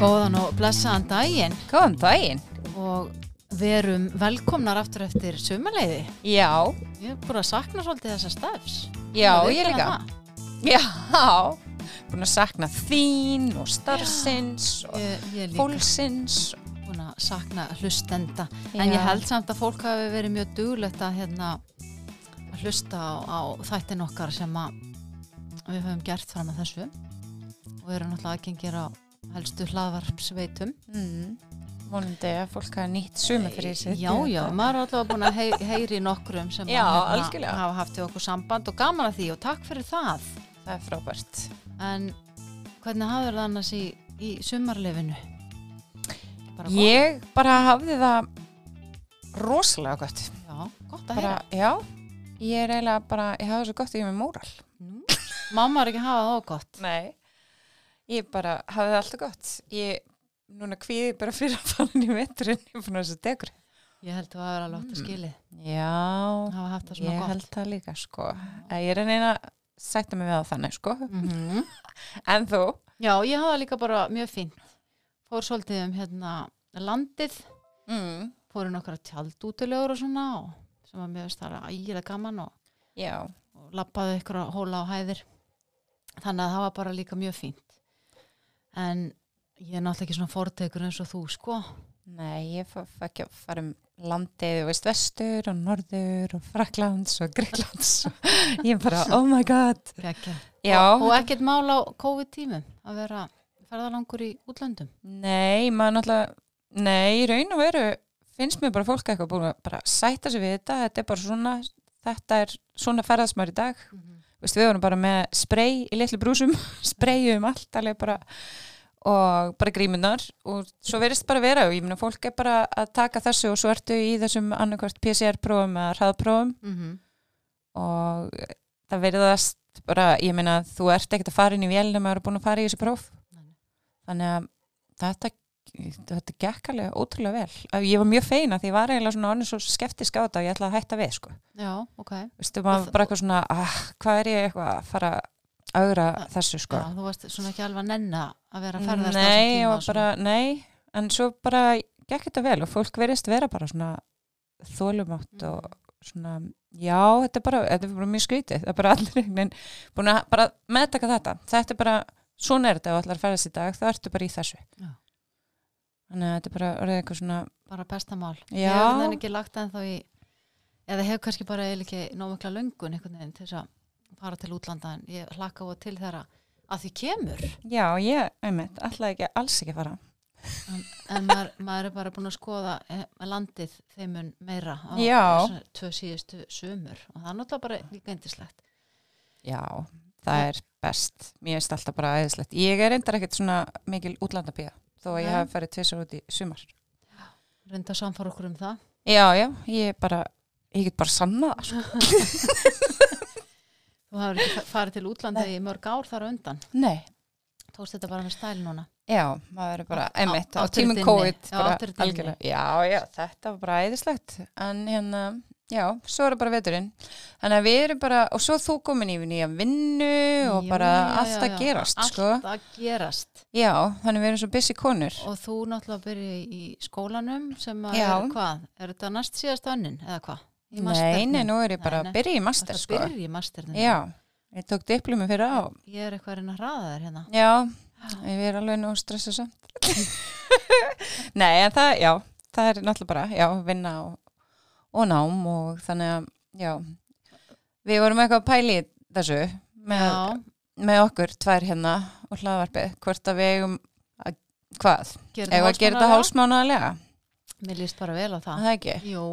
Góðan og blessaðan daginn Góðan daginn. og verum velkomnar aftur eftir sumarleiði. Já, Ég er búin að sakna svolítið þessa stafs. já, ég líka. Já, búin að sakna þín og starfsins og Ég, ég fólksins. Sakna hlustenda. En ég held samt að fólk hafi verið mjög duglegt að, hérna, að hlusta á, á þættin okkar sem við höfum gert fram að þessu og erum náttúrulega aðgengir á helstu hlaðvarpsveitum. Mm, vonandi að fólk hafa nýtt suma fyrir sig. Já, já, maður er alltaf búin að hei, heyri nokkrum sem Já, hérna, hafa haft í okkur samband og gaman að því og takk fyrir það. Það er frábært. En hvernig hafður það annars í, í sumarlefinu? Bara gott? Ég bara hafði það rosalega gott. Já, gott að Bara, heyra. já, ég er eiginlega bara, ég hafði svo gott ég með móral. Nú, Mamma er ekki að hafa það gott. Nei, ég bara hafði það alltaf gott. Ég, núna kvíði bara fyrir að inn í veturinn, ég er búin að þessu degur. Ég held að það er alveg átt að skilið. Já, Hafa haft það svona ég gott. held það líka sko ég er að reyna að sætta mig við það þannig sko Mm en þú? Já, ég hafa líka bara mjög fínt. Fór svolítið um hérna landið, Mm. fór í nokkra tjaldútilegur og svona og sem var mjög stara ægilega gaman og, og lappaði ykkur að hóla á hæðir. Þannig að það var bara líka mjög fínt. En ég er náttúrulega ekki svona fórtekur eins og þú, sko. nei, ég fæ fæ ekki að fara um landið, veist, vestur og norður og Fraklands og Greiklands ég er bara, oh my god Gekja. Já, Og, og ekkert mál á COVID-tímum að vera ferðalangur í útlöndum. nei, maður náttúrulega nei, raun og veru finnst mér bara fólk eitthvað búin að bara sætta sig við þetta, þetta er bara svona þetta er svona ferðasmar í dag Vist, við vorum bara með spray í litlu brúsum, sprayum allt alveg bara og bara grímunar og svo verðist bara vera og ég meina fólk er bara að taka þessu og svo ertu í þessum annarkvært PCR-prófum eða hraðprófum Mm -hmm. og það verðast bara, ég meina þú ert ekkert að fara inn í vélina maður er búin að fara í þessu próf. Þannig að þetta þetta gekk alveg ótrúlega vel ég var mjög feina því ég var eiginlega svona onnið svo skeftisk á þetta og ég ætlaði að hætta við sko Já, ok. Vistu, maður bara eitthvað svona, ah, hvað er ég eitthvað að fara að augra Ja, þessu sko? Já, þú varst svona ekki alveg að nenna að vera að ferðast á þessum tíma svona. bara, nei, en svo bara gekk þetta vel og fólk verist vera bara svona þólumátt Mm. og svona, já, þetta er bara, þetta er bara mjög skrítið, það er bara allir einhvern veginn búin að bara meðtaka þetta, þetta er bara, svona er þetta og allar ferðast í dag, þá ertu bara í þessu. Já. Þannig að þetta er bara orðið eitthvað svona, Bara besta mál. Já. Ég hef þannig ekki lagt ennþá í, eða hef kannski bara eiginlega ekki nómikla löngun einhvern veginn til þess að fara til útlanda en ég hlakka á til þeirra að því kemur. já, ég, einmitt, alltaf ekki, alls ekki fara. En, en maður, maður er bara búin að skoða eh, landið þeimun meira á tvö síðustu sömur og það er náttúrulega bara líka eindislegt. Já, það er best. Mér finnst alltaf bara aðeinslegt. Ég er reyndar ekkert svona mikil útlandabíða þó að ég hef farið tvisar út í sumar. Reynda að samfara okkur um það. Já, já, ég er bara, ég get bara sanna það. Sko. Þú hafur ekki fa- farið til útlanda í mörg ár þar undan. Nei. Tókst þetta bara með stæl núna. Já, maður er bara, einmitt, á, tímum. COVID, Já. Já, þetta var bara æðislegt. En hérna, já, svo er það bara veturinn. Þannig að við erum bara, og svo þú komin í nýja vinnu og Já, bara allt að gerast, allt sko. að gerast. Já, þannig við erum svo busy konur. Og þú náttúrulega byrja í skólanum sem að Já. er hvað? Er þetta næst síðast önnin eða hvað? Nei, nei, nú er ég bara að byrja í master, sko. byrja í masternum. Já, ég tók diplumi fyrir á. Ég er eitthvað að reyna að hraða þér hérna. Já, ég er alveg nú stressað samt. Nei, en það, já, það er náttúrulega bara, já, vinna og, og nám og þannig að, já, við vorum eitthvað að pæli þessu með, með okkur tvær hérna og hlaðvarpið, hvort að við eigum, að, hvað, eigum að gera þetta hálsmánaðarlega, Mér líst bara vel á það. það ekki, Jú,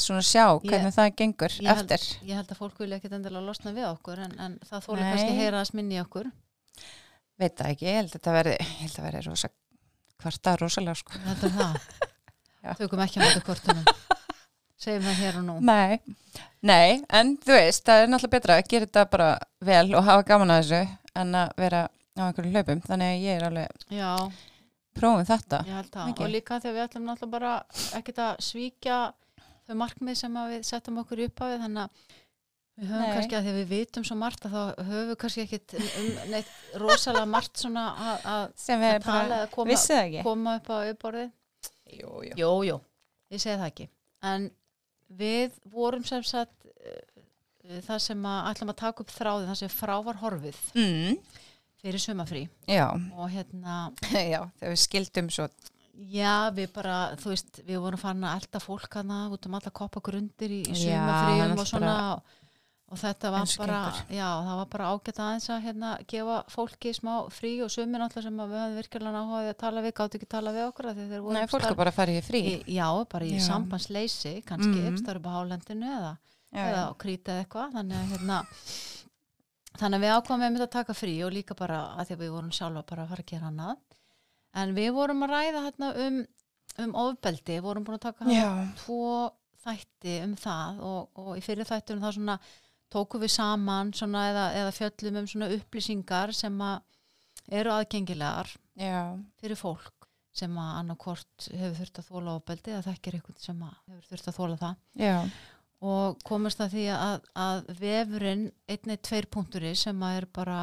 svona sjá hvernig það gengur ég held- eftir. ég held að fólk vilja ekkit endilega losna við okkur en, en það Nei. kannski að heyra að sminni okkur. Veit það ekki, ég held að þetta verði, ég held að verði rosa, hvarta rosalega, sko. Ég held að það. Tökum ekki á þetta kortunum. Segjum það hér og nú. Nei, nei, en þú veist, það er náttúrulega betra að gera þetta bara vel og hafa gaman að þessu en að vera á einhverju hlaupum, þannig að ég er alveg Já, prófum þetta. Ég held það. Ekki? og líka þegar við ætlum náttúrulega bara ekkert að svíkja þau markmið sem að við settum okkur upp á við þannig að við höfum Nei. kannski að því við vitum svo margt að þá höfum við kannski ekkit um neitt rosalega margt svona að- að sem við að tala bara eða koma, vissið það ekki? koma upp á uppborðið jú, jú. Jú, jú, ég segi það ekki. En við vorum sem sagt uh, það sem að ætlum að taka upp þráðið, það sem frá var horfið Mm, fyrir sumafrí og hérna já, þegar við skildum svo. Já, við bara, þú veist, við vorum farin að elda fólk hana út um alla koppa grundir í, í sumafríum og svona og, og þetta var bara, já, það var bara ágætt aðeins að hérna gefa fólki smá frí og sumin alltaf sem við höfum virkilega áhugaði að tala við, gátt ekki að tala við okkur Nei, fólk er bara að fara í frí. í, Já, bara í Já. sambandsleysi, kannski mm. upp á hálendinu eða, eða krítið eitthvað, þannig að hérna þannig að við ákvæmum einmitt að taka frí og líka bara að því að við vorum sjálfa bara að fara að gera hana en við vorum að ræða hérna um, um ofbeldi, vorum búin að taka tvo þætti um það og, og í fyrir þættunum það svona tókum við saman svona eða, eða fjöllum um svona upplýsingar sem að eru aðgengilegar já, fyrir fólk sem að annarkort hefur þurft að þóla ofbeldi eða þekkir eitthvað sem hefur þurft að þóla það. Já, og komast að því að, að vefurinn einni tveir punkturi sem að er bara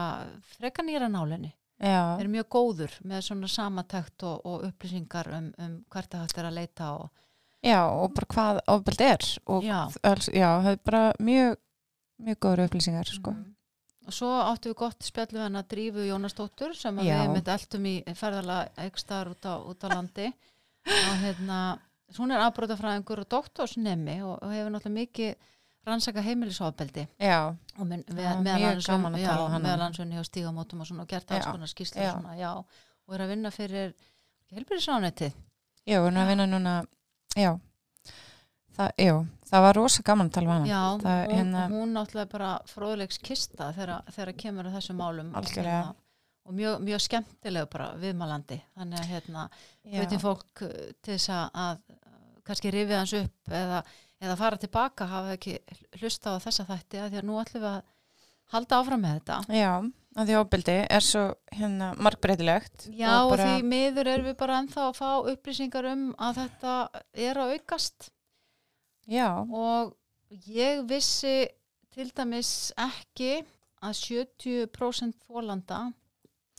freka nýra nálinni. Já, er mjög góður með svona samatækt og, og upplýsingar um, um hvert að þetta er að leita og já, og bara hvað ofbeld er og Já. já, það er bara mjög mjög góður upplýsingar, sko. Mhm. og svo áttum við gott spjallu hennar Drífu Jónasdóttur sem að við mitt eldum í ferðalega ekstar út út á landi. Og hérna hún er afbrótafræðingur og doktorsnemi og, og hefur náttúrulega mikið rannsaka heimilisofbeldi. Og að já, tala um annars unni hjá stígamótum og svona og gert alls konar skýrslu og og er að vinna fyrir helbyrðisránetið já, hún er að vinna núna já það, já, það var rosa gaman að tala um hana. Það, hún, hérna, hún náttúrulega bara fróðlegs kista þegar, kemur að þessum málum. Og hérna, og mjög, mjög skemmtilega bara viðmælandi. Þannig að hérna, veitum fólk uh, til þess að, að uh, kannski rifið hans upp eða, eða fara tilbaka hafa ekki hlusta á þessa þætti að því að nú ætlum við að halda áfram með þetta. Já, að því ofbeldi er svo hérna margbreytilegt Já, og og bara, því miður erum við bara ennþá að fá upplýsingar um að þetta er að aukast já, og ég vissi til dæmis ekki að 70% þólanda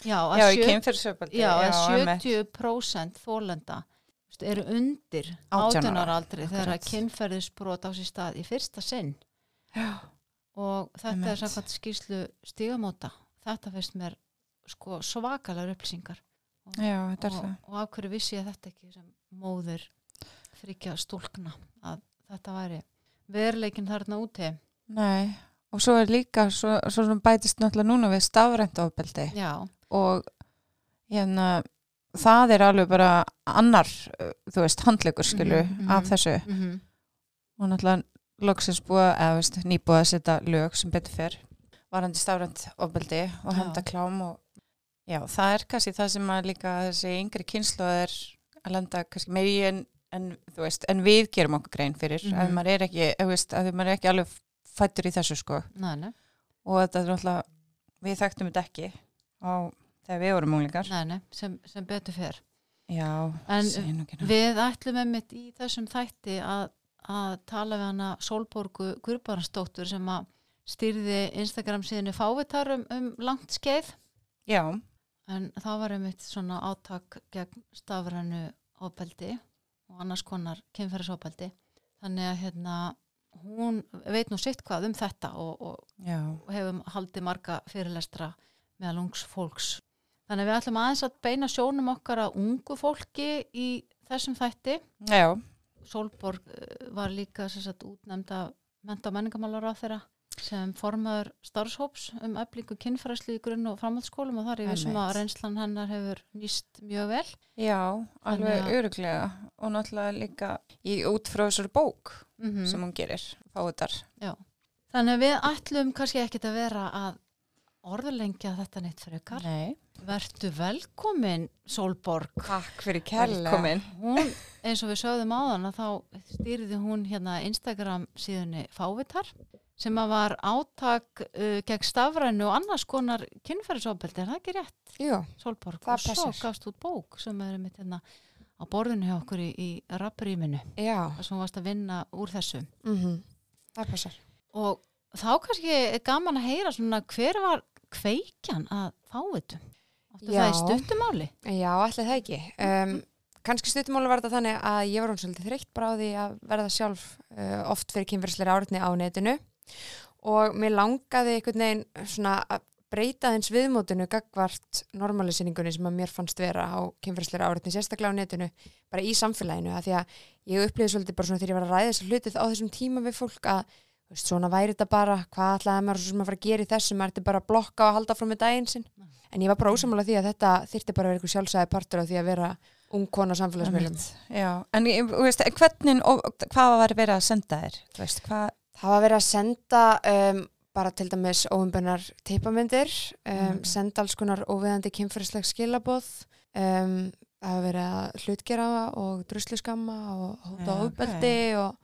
já, að, já, sjö- já, að einmitt. 70% þólanda eru undir 18 18 ára. aldri þegar að kynferðisbrot á sér stað í fyrsta sinn. Já, og þetta Einmitt. er samkvæmt skýrslu stigamóta þetta finnst mér sko svakalega upplýsingar. Og, það. og af hverju vissi ég þetta ekki sem móðir þryggja stúlkna að þetta væri veruleikin þarna úti Nei, og svo er líka svo, svo bætist náttúrulega núna við stafrænt ofbeldi já, og hérna það er alveg bara annar þú veist, handleikur skilu Mhm, mhm. af þessu mm og náttúrulega loksins búið, eða veist, nýbúið að setja lög sem betur fyrr varandi stafrænt ofbeldi og Já. henda klám og já, það er kannski það sem að líka þessi yngri kynslu er að lenda kannski meiri en, veist, en við gerum okkur grein fyrir Mhm. að maður er ekki, veist, að maður er ekki alveg fættur í þessu sko. Nei, nei, og þetta er náttúrulega við þekktum þetta ekki á, þegar við vorum nei sem, sem betur fer. Já, En við ætlum einmitt í þessum þætti að, að tala við hana Sólborgu Gurbaransdóttur sem að stýrði Instagram síðinu fávitar um, um langt skeið. Já, en það var einmitt svona átak gegn stafrænu ofbeldi og annars konar kynferðisofbeldi þannig að hérna hún veit nú sitt hvað um þetta og, og, og hefum haldið marga fyrirlestra meðal ungs fólks. Þannig að við ætlum aðeins að beina sjónum okkar að ungu fólki í þessum þætti. já, Sólborg eh, var líka sem sagt, útnefnd af menta og menningamálar á þeirra sem formaður starfshóps um öflingu kynfræslu í grunn og framhaldsskólum og þar ég vissum að Einmitt. reynslan hennar hefur nýst mjög vel. já alveg að- öruglega og náttúrulega líka í út frá þessari bók Mm sem hún gerir, fáutar Þannig að við ætlum kannski ekkit að vera að orðlengja þetta neitt frekar. Nei, Vertu velkomin Sólborg. takk fyrir Velkomin. Hún, eins og við sögðum áðan að þá stýrði hún hérna Instagram síðunni Fávitar sem að var átak uh, gegn stafrænu og annars konar kynferðisofbeldi, er það ekki rétt, Jú, Solborg? Það og svo gafst út bók sem er mitt hérna á borðinu hjá okkur í, í rapprýminu, sem þú varst að vinna úr þessu. mm það passar. Og þá kannski er gaman að heyra svona hver var kveikjan að fá þetta? Áttu það í stuttumáli? Já, allir það ekki. Um, kannski stuttumáli var þetta þannig að ég var hún svolítið þreytt bara á því að verða sjálf uh, oft fyrir kynferðsleiri áriðni á netinu og mér langaði einhvern veginn svona að breyta þins viðmótinu gagvart normalisýningunni sem að mér fannst vera á kynferðsleiri áriðni, sérstaklega á netinu, bara í samfélaginu, að því að ég upplýði svolítið bara svona þegar ég var að ræða þessar hlutið á þessum tíma við fólk að veist, svona væri þetta bara, hvað ætlaði maður svo sem að fara að gera í þessu, maður ætti bara að blokka og halda frá með daginn sinn. En ég var bara ósamála því að þetta þyrfti bara að vera eitthvað sjálfsæði partur af því að vera ung kona á samfélagsmiðlum. Já, en veist, hvernig, og, hvað var verið að senda þér? Veist, hvað, Það var verið að senda um, bara til dæmis óumbennar teipamyndir, um, Mm. senda alls konar óviðandi kynferðisleg skilaboð, um, það var verið að hlutgera og drusluskamma og hóta Já, ofbeldi og,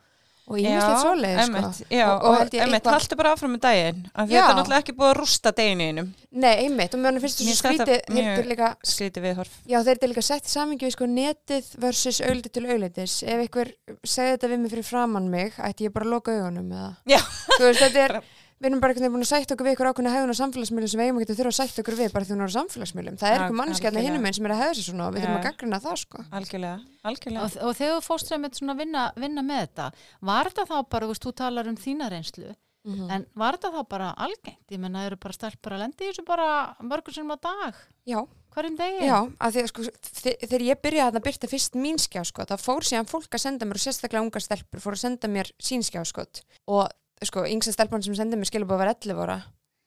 og ímislegt svoleið, sko. einmitt, já, Og- og, og held ég einmitt, eitthvað- haltu bara áfram með daginn, af því Já. þetta er náttúrulega ekki búið að rústa daginu einum, Nei, einmitt, og mér finnst þetta svo þetta skrítið, mjög- þetta líka, skrítið viðhorf. já þeir eru líka sett í samingi við sko netið versus auðliti til auðlitis. Ef einhver segði þetta við mig fyrir framann mig, ætti ég bara að loka augunum eða? Já. Þú veist, þetta er, við erum bara einhvern veginn búin að sætta okkur við ykkur ákveðna hegðun á samfélagsmiðlum sem við eigum ekki að þurfa að sætta okkur við bara því hún er á samfélagsmiðlum. Það er ykkur mannskjarni algjörlega. hinum einn sem er að hegða sér svona og við Ja. þurfum að gaggrina það sko. Algjörlega, algjörlega. Og, og þegar þú fórst sem þetta svona vinna, vinna með þetta, var þetta þá bara, þú veist, þú talar um þína reynslu, Mm. en var þetta þá bara algengt? Ég menna, eru bara stelpur að lendi í þessu bara mörgur sem á dag, Já, hverjum degi? já, af því að sko þe- þegar ég byrjaði að byrta fyrst mín skjá sko, þá fór síðan fólk að senda mér og sérstaklega ungar stelpur fór að senda mér sín skjá sko og sko, yngsta stelpan sem sendi mér skilabóð var 11 ára.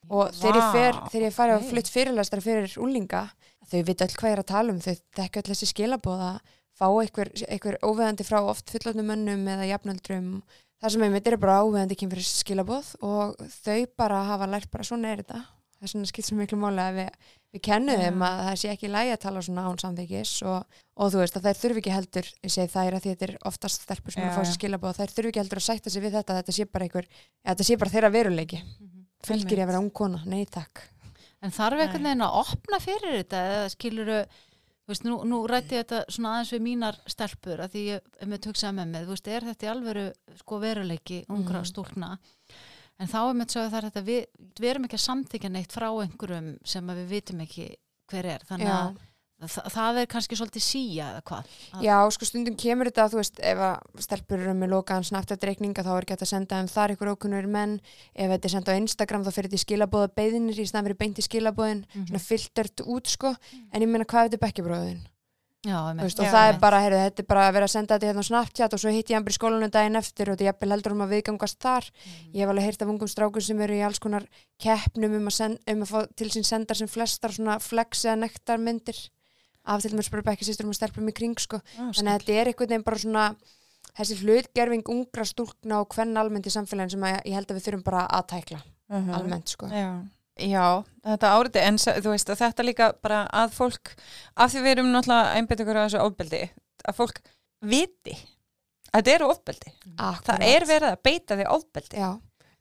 Og þegar ég, fer, þegar ég fari á flutt fyrirlæstar fyrir úlinga þau vita öll hvað ég er að tala um þau þekka öll þessi skilabóð að fá einhver, einhver óveðandi frá oft fullotnum mönnum eða jafnöldrum. Það sem einmitt er bara óveðandi kynfyrir skilabóð og þau bara hafa lært bara svona er þetta það er svona skilt sem miklu máli að við, við kennum þeim að það sé ekki lægi að tala svona án samþykis og, og þú veist að þær þurfi ekki heldur ég segi þær að því þetta er oftast stelpur sem er að fá sér skilabóð þær þurfi ekki heldur að sætta sig við þetta þetta sé bara einhver, ja, þetta sé bara þeirra veruleiki. Mhm. fylgir ég að vera ung kona, nei takk. En þarf einhvern veginn að opna fyrir þetta eða skilur þú veist, nú, nú rætti ég þetta svona aðeins við mínar stelpur að því ég er með töksaði með mig, þú veist, er þetta í alvöru sko veruleiki ungra Mhm. stúlna en þá er með sögðu þar þetta við, við erum ekki að samþykja neitt frá einhverjum sem að við vitum ekki hver er, þannig að það, það er kannski svolítið síja eða hvað? Að- Já, sko stundum kemur þetta, þú veist, ef að stelpur eru með lokaðan snabbt þá er ekki að senda um þar ykkur ókunnur menn. Ef þetta er senda á Instagram þá fyrir þetta í skilabóða beðinir í staðan fyrir beint í skilabóðin Mhm. svona filtert út, sko. En ég meina hvað er þetta bekkjabróðin Já, veist, og Já, það er bara, heyrðu, þetta er bara að vera að senda þetta hérna á Snapchat og svo hitti ég hann bara í skólanum daginn eftir og þetta er jafnvel heldur um að viðgangast þar Mhm. ég hef alveg heyrt af ungum strákum sem eru í alls konar keppnum um að, send, um að fá til sín sendar sem flestar svona flex eða nektar myndir af til mér spara bekkjasýstur um að stelpum í kring sko. þannig að þetta er einhvern veginn bara svona þessi hlutgerfing ungra stúlkna og hvern almennt í samfélagin sem að, ég held að við þurfum bara að tækla Mhm. almennt sko. Já. Já, þetta áriti, en þú veist að þetta líka bara að fólk, af því við erum náttúrulega einbætt ykkur á þessu ofbeldi, að fólk viti að þetta eru ofbeldi. Akkurat. Það er verið að beita því ofbeldi. Já,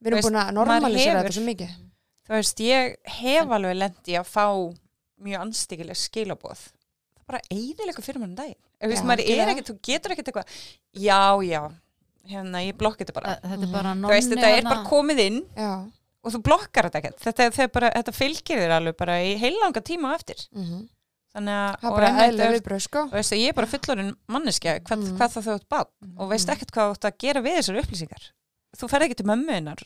við erum veist, búin að normalisera þetta svo mikið Þú veist, ég hef alveg lendi að fá mjög anstíkileg skilabóð. Það er bara eiginlega fyrir mann daginn. Þú veist, maður er ekkert, þú getur ekkert eitthvað, já, já, hérna, ég blokki þetta bara. Þetta er bara Þú nonni veist, þetta er bara komið inn Já, og þú blokkar þetta ekkert. Þetta, bara, þetta fylgir þér alveg bara í heilanga tíma á eftir. mm Þannig að, það og bara veist, viðbröð sko. og veist, ég er bara fullorinn manneskja hvað, Mhm. hvað það þau átt bát og veist ekkert hvað þú átt að gera við þessar upplýsingar þú ferð ekki til mömmuðinnar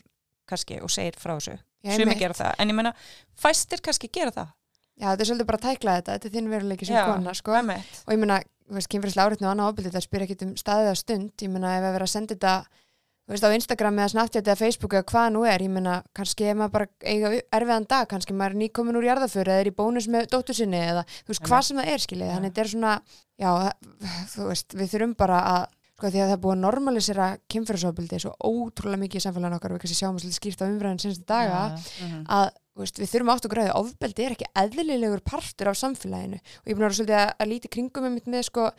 kannski og segir frá þessu sumi einmitt. gera það, en ég menna fæstir kannski gera það Já, þetta er svolítið bara að tækla þetta, þetta er þinn veruleiki sem Já, kona, sko. Einmitt. Og ég veist, kynfyrirslega áriðni og annað ábyrðið, það spyr ekkit um staðið að stund. Ég meina, ef að vera að senda þetta, þú veist, á Instagram eða Snapchat eða Facebook eða hvað nú er, ég meina, kannski ef maður bara eiga erfiðan dag, kannski maður er nýkomin úr jarðaföru eða er í bónus með dóttur sinni eða, þú veist, hvað sem það er, skiljið. Þannig þetta er svona, já, þú veist, við þurfum bara að, sko, því að það er búið að normalisera kynfyrirsofbildi svo ótrúlega mikið í samfélaginu okkar, við kannski sjáum að svolítið skýrt á umræðin senstu daga, Já, já. Mhm. að þú veist, við þurfum átt að græða ofbeldi er ekki eðlilegur partur af samfélaginu og ég er búin að vera svolítið að, að líti kringum með sko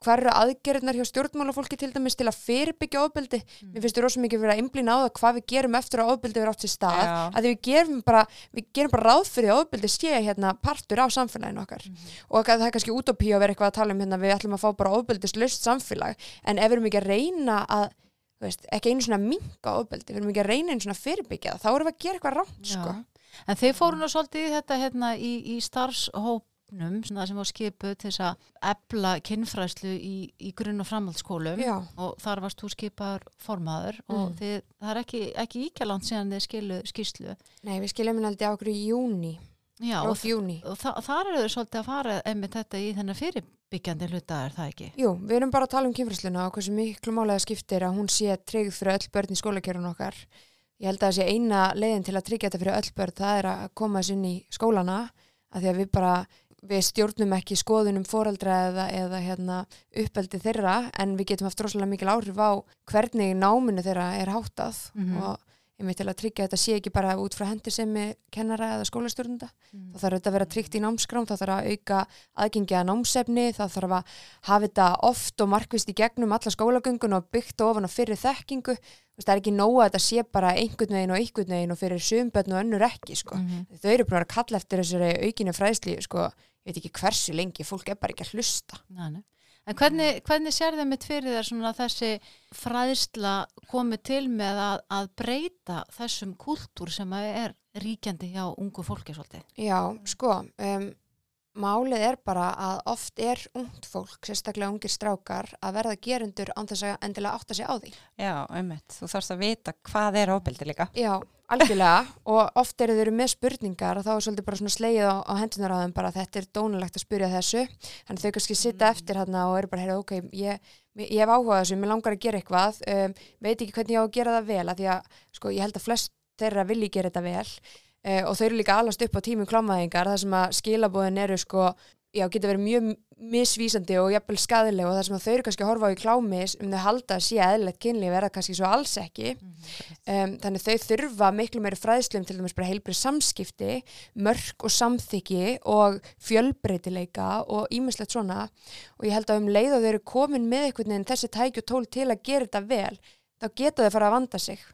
hver eru aðgerðnar hjá stjórnmálafólki til dæmis til að fyrirbyggja ofbeldi Mm. mér finnst þú rosa mikið að einblýna á það hvað við gerum eftir að ofbeldi verið átt sér stað Já. að við gerum bara, við gerum bara ráð fyrir að ofbeldi sé hérna partur af samfélaginu okkar og að það er kannski útopía að vera eitthvað að tala um hérna við ætlum að fá bara ofbeldislaust samfélag en ef við erum ekki að reyna að veist, ekki einu svona minka ofbeldi við erum ekki að reyna einu svona fyrirbyggja þá erum við að gera eitthvað rátt sko. En þeir fóru nú svolítið í þetta hérna í, í starfshópnum svona sem var skipuð til þess að ebla kinnfræslu í, í grunn og framhaldsskólum Já, og þar varst þú skipar formaður og Mm. þið, það er ekki, ekki íkjaland síðan þið skilu skýslu. nei við skiljum henni aldrei á okkur í júni Já, og, og þa þar eru þau svolítið að fara einmitt þetta í þennan fyrirbyggjandi hluta er það ekki? Jú, við erum bara að tala um kynfræsluna og hversu miklu málega skiptir að hún sé tryggð fyrir öll börn í skólakerun okkar. Ég held að það sé eina leiðin til að tryggja þetta fyrir öll börn, það er að koma þess inn í skólana, að því að við bara, við stjórnum ekki skoðunum foreldra eða, eða hérna, uppeldi þeirra, en við getum haft rosalega mikil áhrif á hvernig náminu þeirra er háttað Mhm. og ég til að tryggja þetta sé ekki bara út frá hendur sem kennara eða skólastjórnunda Mm. þá þarf þetta að vera tryggt í námskrám, þá þarf að auka aðgengi að námsefni, þá þarf að hafa þetta oft og markvist í gegnum alla skólagöngun og byggt ofan á fyrir þekkingu, það er ekki nóg að þetta sé bara einhvern veginn og einhvern veginn og fyrir sumbönn og önnur ekki, sko. Mhm. Þau eru bara að kalla eftir þessari aukinu fræðsli, sko, ég veit ekki hversu lengi, fólk er bara ekki að hlusta. Nei, nei. En hvernig, hvernig sér það mitt fyrir þér svona þessi fræðsla komið til með að, að breyta þessum kúltúr sem er ríkjandi hjá ungu fólki svolítið? Já, sko, um, málið er bara að oft er ungt fólk, sérstaklega ungir strákar, að verða gerundur án þess að endilega átta sig á því. Já, einmitt. Þú þarfst að vita hvað er ofbeldi líka. Já, algjörlega og oft eru þeir með spurningar og þá er svolítið bara svona sleið á, á hendunar á þeim bara þetta er dónulegt að spyrja þessu þannig þau kannski sitta eftir hérna og eru bara heyrðu, ok, ég, ég hef áhugað þessu, mér langar að gera eitthvað um, veit ekki hvernig ég á að gera það vel að því að sko, ég held að flest þeirra vilji gera þetta vel uh, og þau eru líka alast upp á tímum klámaðingar þar sem að skilabóðin eru sko, já, geta verið mjög misvísandi og jafnvel skadileg og það sem þau eru kannski að horfa á í klámi um þau halda að sé eðlilegt kynlíf er það kannski svo alls ekki. Um, þannig þau þurfa miklu meiri fræðslum til dæmis bara heilbrið samskipti mörg og samþykki og fjölbreytileika og ímislegt svona. Og ég held að um leið og þau eru komin með einhvern veginn þessi tæki og tól til að gera þetta vel þá geta þau fara að vanda sig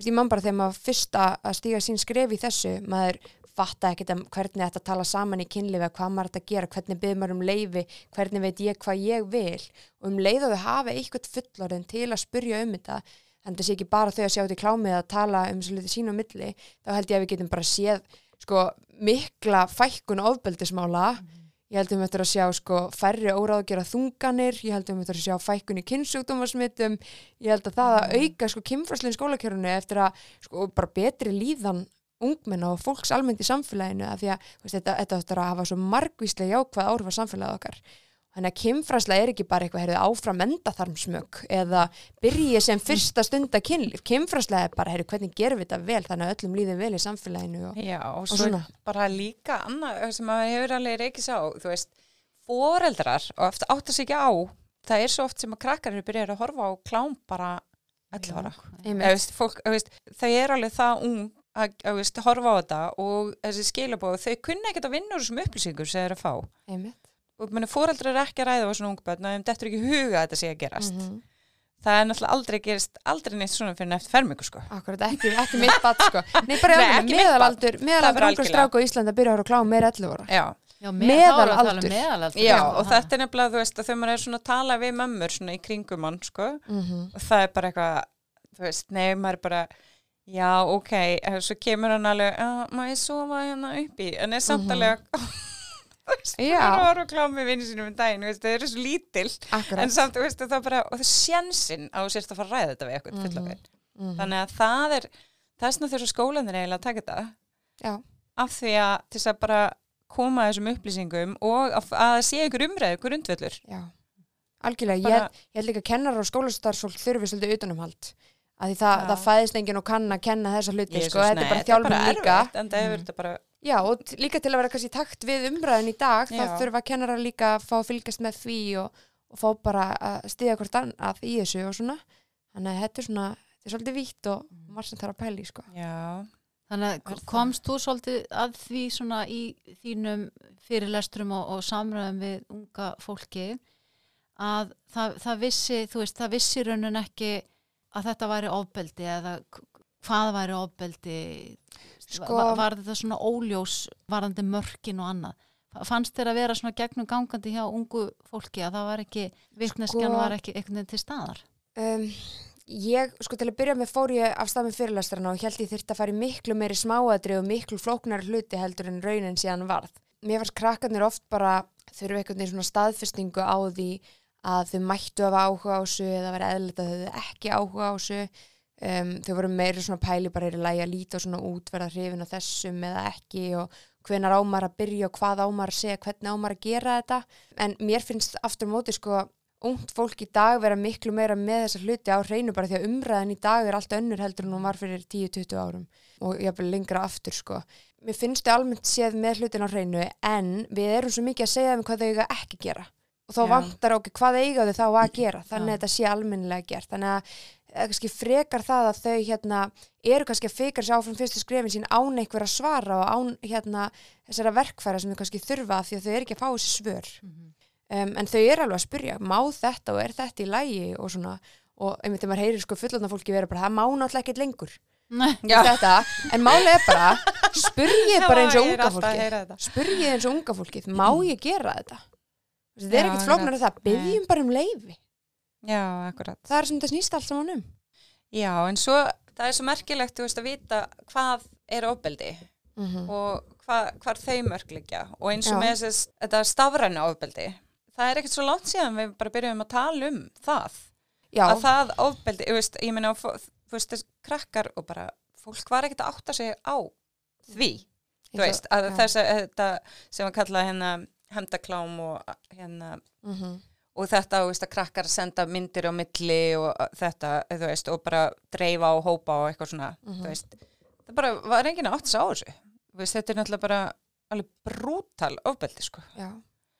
ég man bara þegar maður fyrst að stíga sín skref í þessu, maður fatta ekkert um hvernig þetta tala saman í kynlifi hvað maður þetta gera, hvernig byrður maður um leifi hvernig veit ég hvað ég vil. Og um leið og þau hafa eitthvað fullorðin til að spurja um þetta en sé ekki bara þau að sjá í klámið að tala um svo litið sín á milli, þá held ég að við getum bara séð sko mikla fækkun ofbeldismála ég held að við möttum að sjá sko færri óráðgjara þunganir, ég held að við möttum að sjá fækkun í kynnsjúkdómasmittum, ég held að það að auka sko kynfræslinn skólakjörunu eftir að sko bara betri líðan ungmenna og fólks almennt í samfélaginu. Af því að veist, þetta, þetta áttur að hafa svo margvíslega jákvæð áhrif á samfélagið okkar þannig að kynfræsla er ekki bara eitthvað heyrðu, áfram endaþarmsmög eða byrji sem fyrsta stunda kynlíf. Kynfræsla er bara heyrðu, hvernig gerum við þetta vel þannig að öllum líði vel í samfélaginu og, Já, og og svo svona. bara líka annað sem maður hefur alveg reykis á, þú veist, foreldrar og eftir átt að sig ekki á, það er svo oft sem að krakkar eru byrjað að horfa á klám bara 11 ára. Það er alveg það ung að, að veist, horfa á þetta og þessi skilabóð, þau kunna ekkert að vinna úr þessum upplýsingur sem þeir eru að fá. einmitt Og meni, foreldrar er ekki að ræða á svona ungböld, en þetta er ekki huga að þetta sé að gerast. Mhm. Það er náttúrulega aldrei gerist, aldrei neitt svona fyrir eftir fermingu, sko. Akkurat, ekki, ekki mitt bat sko Nei, bara mitt meðalaldur meðalaldur ungur strák á Íslandi að byrja að klám meira 11 ára Já, Já, Meðalaldur. meðalaldur. Já, og þetta er nefnilega, þú veist, að þegar maður er svona að tala við mömmur svona í kringum hann, sko, mm og það er bara eitthvað, þú veist, nei, maður er bara, já, ok, en svo kemur hann alveg, já, maður hérna er samt Maður var að klámi vinni sínum um daginn, það eru svo lítil, Akkurat en samt, veist, það bara, og það er sjansinn á sérst að fara að ræða þetta við eitthvað, Mhm. mm Mhm. þannig að það er, það svona þessar skólanir eiginlega að taka þetta, Já, af því að til þess að bara koma þessum upplýsingum og að, að það sé ykkur umræðu, ykkur undvöllur. já Algjörlega, ég, Bara- held- ég held líka að kennar og skólastarfsfólk þurfi svolítið utanumhald að því það, það fæðist enginn og kann að kenna þessa hluti sko, þetta er bara þjálfum líka en það hefur Mhm. þetta bara Já, og líka til að vera kannski takt við umræðin í dag þá Já. þurfa kennarar líka að fá að fylgjast með því og, og fá bara að stiga hvort annað í þessu og svona. Þannig að þetta er svona, þetta er svolítið vítt og margt sem þarf að pæla í sko. Já, Þannig að komst þú svolítið að því svona í þínum fyrirlesturum og, og samræðum við unga fólki að það, það vissi, þú veist, það vissi raunin ekki að þetta væri ofbeldi eða hvað væri ofbeldi Sko- var, var þetta svona óljós varandi mörkin og annað fannst þér að vera svona gegnum gangandi hjá ungu fólki að það var ekki virkneskjan Sko- var ekki einhvern veginn til staðar Um, ég, sko til að byrja með fór ég af stað með fyrirlestrana og held ég þyrfti að fara í miklu meiri smáadri og miklu flóknari hluti heldur en raunin síðan varð. Mér fannst krakkarnir oft bara þurfa einhvern veginn svona staðfestingu á því að þau mættu að hafa áhuga á þessu eða vera eðlita þau höfðu ekki áhuga á þessu. Um, þau voru meiri svona pæli bara er í lagi að líta og svona út verða hrifin á þessum eða ekki og hvenar ámar að byrja og hvað ámar að segja, hvernig ámar að gera þetta. En mér finnst aftur móti sko ungt fólk í dag vera miklu meira með þessa hluti á hreinu bara því að umræðan í dag er allt önnur heldur en hún var fyrir 10-20 árum og jafnvel lengra aftur sko. Mér finnst þau almennt séð með hlutin á hreinu en við erum svo mikið að segja þeim hvað þau eiga ekki gera og þá Já. vantar okkur hvað eiga þau þá að gera þannig Já. að þetta sé almennilega gert þannig að kannski frekar það að þau hérna eru kannski að fikra sér áfram fyrstu skrefin sín án einhver að svara og án hérna þessara verkfæra sem þau kannski þurfa því að þau eru ekki að fá þessi svör. Um, en þau eru alveg að spyrja, má þetta og er þetta í lægi og svona og einmitt þegar maður heyrir sko fullotna fólki vera bara það má náttúrulega ekkert lengur. Þetta, en málið er bara spurgið bara eins og unga fólki spurgið eins og unga fólkið, má ég gera þetta? Þetta er ekkert flóknar að það byggjum bara um leifi Já, akkurat. það er sem þetta snýst allt saman um Já, en svo, það er svo merkilegt, þú veist, að vita hvað er ofbeldi mm -hmm. og hvað, hvar þau mörgleikja og eins og með þess, þetta stafræna ofbeldi. Það er ekkert svo langt síðan við bara byrjum að tala um það. já, Að það ofbeldi, þú veist, ég fó- þú veist, þess krakkar og bara, fólk var ekkert að átta sig á því. Þú veist, að þess að þetta sem að kalla hérna hemdaklám og hérna mm -hmm. Og þetta, veist, að krakkar senda myndir á milli og þetta, þú veist, og bara dreifa og hópa og eitthvað svona, þú veist, það bara var enginn að átt sig á þessu. Veist, þetta er náttúrulega bara alveg brútal ofbeldi, sko. já,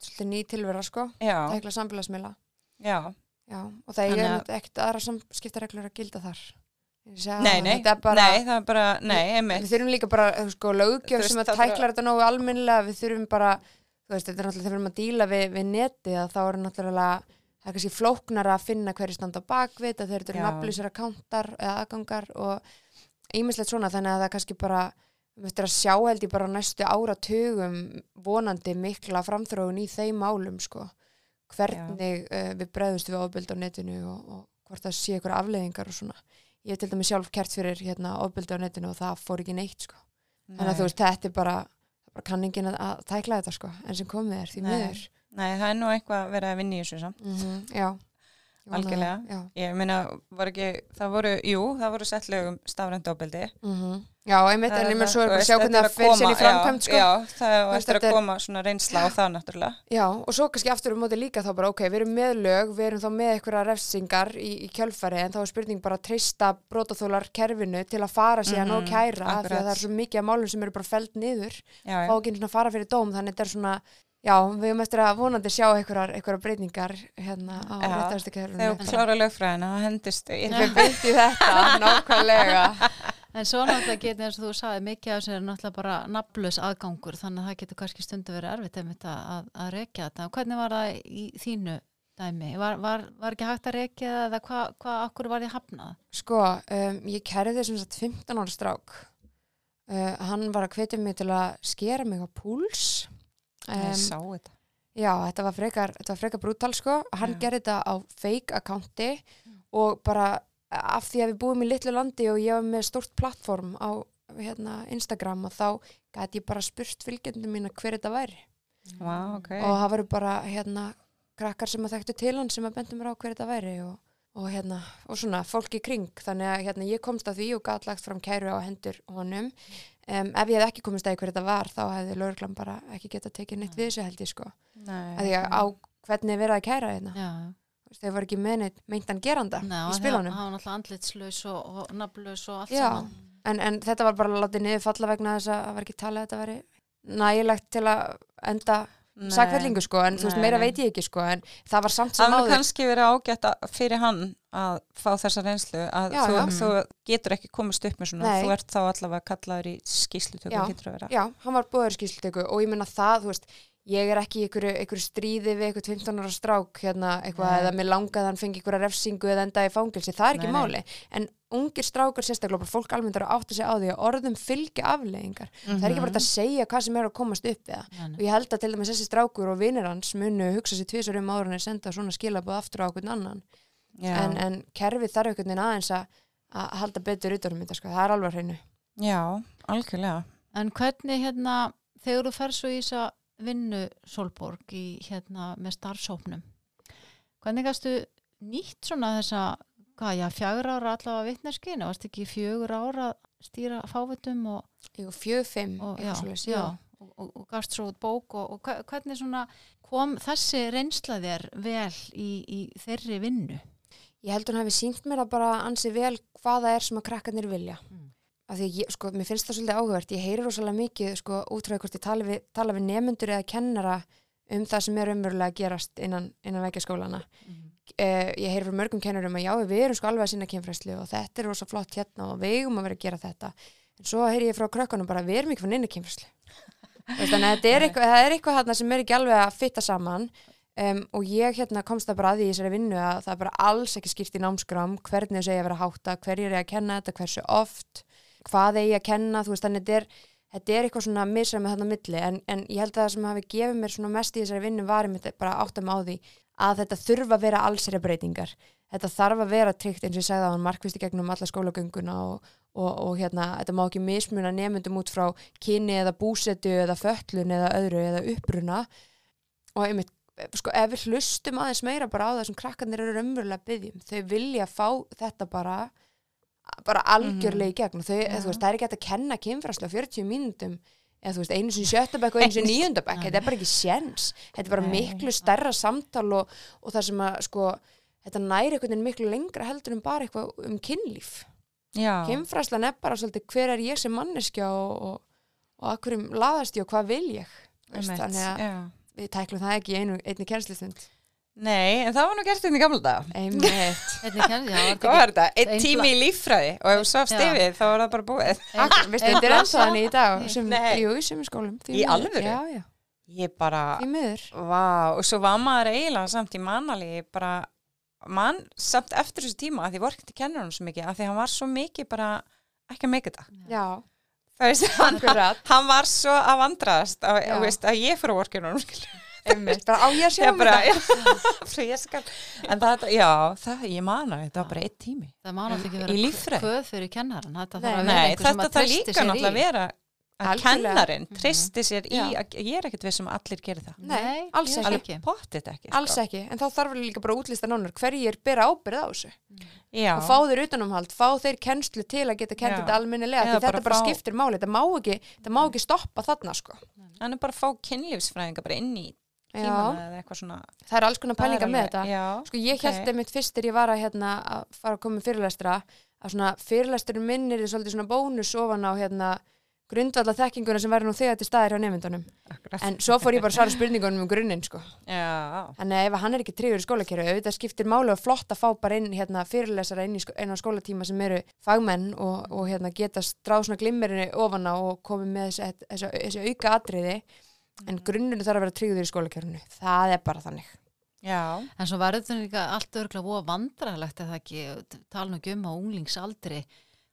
svolítið ný tilvera sko. Já, tækla samfélagsmiðla. Já, já, og það er að- ekkert aðra samskiptareglur að gilda þar. Nei, nei, þetta bara, nei, það er bara, nei, einmitt, við þurfum líka bara uh, sko, veist, sem að það bara- tækla þetta nógu almennilega. Við þurfum bara, veist, þetta er náttúrulega þegar við erum að díla við, við neti að þá er náttúrulega það er kannski flóknara að finna hverju standa á bakvið, að eru Já. nafnlýsir akkántar eða aðgangar og ímislegt svona, þannig að það er kannski bara við eftir að sjá held ég bara næstu áratugum vonandi mikla framþróun í þeim málum sko. Hvernig uh, við bregðumst við ofbeldi á netinu og, og hvort það sé ykkur afleiðingar og svona. Ég til dæmis sjálf kert fyrir hérna ofbeldi á netinu og það fór ekki neitt sko. Þannig að þú veist, þetta það er bara kanningin að, að tækla þetta sko, en sem komið er því miður. Nei, það er nú eitthvað að vera að vinna í þessu samt. mm Já, Ég vona Algjörlega. Já, Ég meina, var ekki, það voru, jú, það voru sett lögum stafrænt ofbeldi. mm já einmitt, en er ég mér svo er að sjá hvernig er það fyrir sér í framkvæmt sko Já, það veist, eftir að er- koma svona reynsla á það náttúrulega. Já, og svo kannski aftur um móti líka þá bara, ok, við erum með lög, við erum þá með einhverja refsingar í, í kjölfari en þá er spurning bara að treysta brotaþólar kerfinu til að fara síðan Mhm, og kæra af því að það er svo mikið af málum sem eru bara feld niður, fá ekki já, við höfum eftir að vonandi sjá einhverjar, breytingar hérna á réttastu Þegar kerfinu. þú klára lögfræðina, það hendist í Við byrjum í þetta, nákvæmlega. En svo náttúrulega getur eins og þú sagði mikið af þessu er náttúrulega bara nafnlaus aðgangur þannig að það getur kannski stundu verið erfitt einmitt að, að, að rekja þetta. Hvernig var það í þínu dæmi? Var, var, var ekki hægt að rekja það eða hvað, hva, akkur var þið hafnað? Sko, um, ég kærði sem sagt 15 ára strák. Uh, hann var að hvetja mig til að skera mig á púls. Ég sá þetta. Já, þetta var frekar, frekar brútal sko. Hann Já. gerði þetta á fake accounti og bara af því að við búum í litlu landi og ég var með stórt plattform á hérna, Instagram og þá gæti ég bara spurt fylgjendum mína hver þetta væri. Vá, ok. Og það voru bara hérna krakkar sem að þekktu til hann sem að bendu mér á hver þetta væri og, og hérna, og svona fólk í kring. Þannig að hérna ég komst að því og gæti lagt fram kæru á hendur honum. Um, ef ég hef ekki komist að hver þetta var þá hefði lauruglan bara ekki geta tekið neitt við þessu held ég sko Nei, að því að á hvernig er verið að kæra hérna Þú veist, þau var ekki meintan geranda Ná, í það spilunum var náttúrulega andlitslaus og, og nafnlaus og allt Já. saman. en, en þetta var bara látið niður falla vegna þess að það var ekki talið að þetta veri nægilegt til að enda Nei. Sakvellingu sko en þú veist Nei, meira nei. veit ég ekki sko en það var samt Það sem var áður kannski verið ágætt fyrir hann að fá þessa reynslu að Já, þú, já. þú getur ekki komist upp með svona Nei. þú ert þá allavega kallaður í skýslutöku Já. getur að vera Já, hann var búður skýrslutöku og ég menna það, þú veist, ég er ekki í einhverju, einhverju stríði við einhverju 15 ára strák hérna, eitthvað, Nei. eða mér langað að hann fengi einhverja refsingu eða enda í fangilsi, það er ekki Nei, nei. máli. En ungir strákar sérstaklega, fólk almennt er að átta sig á því að orðum fylgja afleðingar það er ekki bara að segja hvað sem er að komast upp það. Nei, nei. og ég held að til dæmis þessi strákur og vinir hans munu hugsa sér tvisar um ára en senda svona skilabóð aftur á okkur annan. Já, en, en kerfið þarf einhvern veginn aðeins að, að halda betur utan um þetta sko, það vinnu Solborg í hérna með starfsóknum, hvernig gæstu nýtt svona þessa, hvað, já, fjögur ára allavega vitneskinu, varst ekki fjögur ára að stýra fávitum og, Jú, fjög, fimm, og og, og, og gafst svo bók og, og hve- hvernig svona kom þessi reynsla þér vel í, í þeirri vinnu? Ég held hún hafi sínt mér að bara ansi vel hvaða er sem að krakkarnir vilja. Mm. Af því ég, sko, mér finnst það svolítið áhugavert. Ég heyri rosalega mikið, sko, útræði hvort ég tala við, tala við nefnendur eða kennara um það sem er umverulega að gerast innan, innan veikjaskólana. Mm. Eh, ég heyri frá mörgum kennurum að já, við erum sko alveg að sinna kynfræslu og þetta er rosa flott hérna og við eigum að vera að gera þetta. En svo heyri ég frá krökkunum bara, við erum ekki fann inn í kynfræslu. Þannig að er eitthvað, það er eitthvað hérna sem er ekki alveg að fitta saman um, og ég hérna komst það bara að því í þessari vinnu að það er bara alls ekki skýrt í námskram hvernig þessu eigi að vera hátta, hverjir eigi að kenna þetta, hversu oft, hvað eigi að kenna, þú veist þannig þetta er, þetta er eitthvað svona misræmi þarna á milli. En, en ég held að það sem hafi gefið mér svona mest í þessari vinnu var einmitt bara að átta mig á því að þetta þurfa að vera allsherja breytingar. Þetta þarf að vera tryggt eins og ég sagði á hann markvist í gegnum alla skólagönguna og, og, og hérna, þetta má ekki mismuna nefndum út frá kyni eða búsetu eða föllun eða öðru eða uppruna. Og einmitt, sko, ef við hlustum aðeins meira bara á það sem krakkarnir eru raunverulega að byggjum, þau vilja fá þetta bara bara algjörlega í gegn. Og þau, þú veist, það er ekki hægt að kenna kynfræslu á 40 mínútum eða þú veist, einu sinni sjöttabæk og einu sinni níundabæk þetta er bara ekki séns, þetta er bara Nei. miklu stærra samtal og, og það sem að sko, þetta næri einhvern veginn miklu lengra heldur en bara eitthvað um kynlíf. Kynfræslan er bara svolítið hver er ég sem manneskja og, og, og að hverjum laðast ég og hvað vil ég? Veist, þannig að við tæklum það ekki einu, einni kennslustund Nei, en það var nú gert inn í gamla dag. einmitt. Hvað ekki- var þetta? Einn Ein tími í líffræði og ef þú svafst yfir þá var það bara búið. Þetta er ennþá þannig í dag sem, jú, í sömu skólum því Í alvöru? Já, já, Ég bara, vá, og svo var maður eiginlega samt í manali, bara, mann samt eftir þessu tíma að því vorkti kennur hann svo mikið, að því hann var svo mikið bara ekki að meika þetta. Já, Það veist, hann, hann var svo að vandraðast að, að, ég fyrir vorkinu einmitt, bara á ég að sjá ég um bara, þetta ég skal en það, já, það, ég man að þetta var bara eitt tími Það má náttúrulega ekki vera kvöð fyrir kennaran. Þetta Nei, þarf að vera einhver sem þetta að líka sér í. að vera að kennarin Mhm. tristi sér í, að, ég er ekkert við sem allir gerir það Nei, alls ekki. ekki. sko. Alls ekki, en þá þarf líka bara að útlista nánar hverjir bera ábyrð á þessu já, og fá þeir utanumhald, fá þeir kennslu til að geta kent þetta því þetta bara skiptir máli, þetta má ekki, þetta má ekki stoppa þarna sko. hann er bara að fá kynlífsfræðinga bara inn í tímana eða eitthvað svona það er alls konar pælinga með þetta. já, Sko ég ok. held einmitt fyrst þegar ég var að, hérna, að fara að koma með fyrirlestra að svona fyrirlesturinn minn er svolítið svona bónus ofan á hérna grundvalla þekkinguna sem væri nú þegar til staðir hjá nefndunum. En svo fór ég bara að svara spurningunum um grunninn sko. já, Þannig að ef hann er ekki tryggður í skólakerfi, auðvitað skiptir máli og flott að fá bara inn hérna, fyrirlesara inn, í sko, inn á skólatíma sem eru fagmenn og, og hérna, geta stráð svona glimmerinu ofan á og komið með þessi auka atriði en grunninu þarf að vera tryggður í skólakerfinu. Það er bara þannig. já, En svo verður þetta líka allt örgulega voða vandrarlegt eða ekki, tala nú ekki um á unglingsaldri.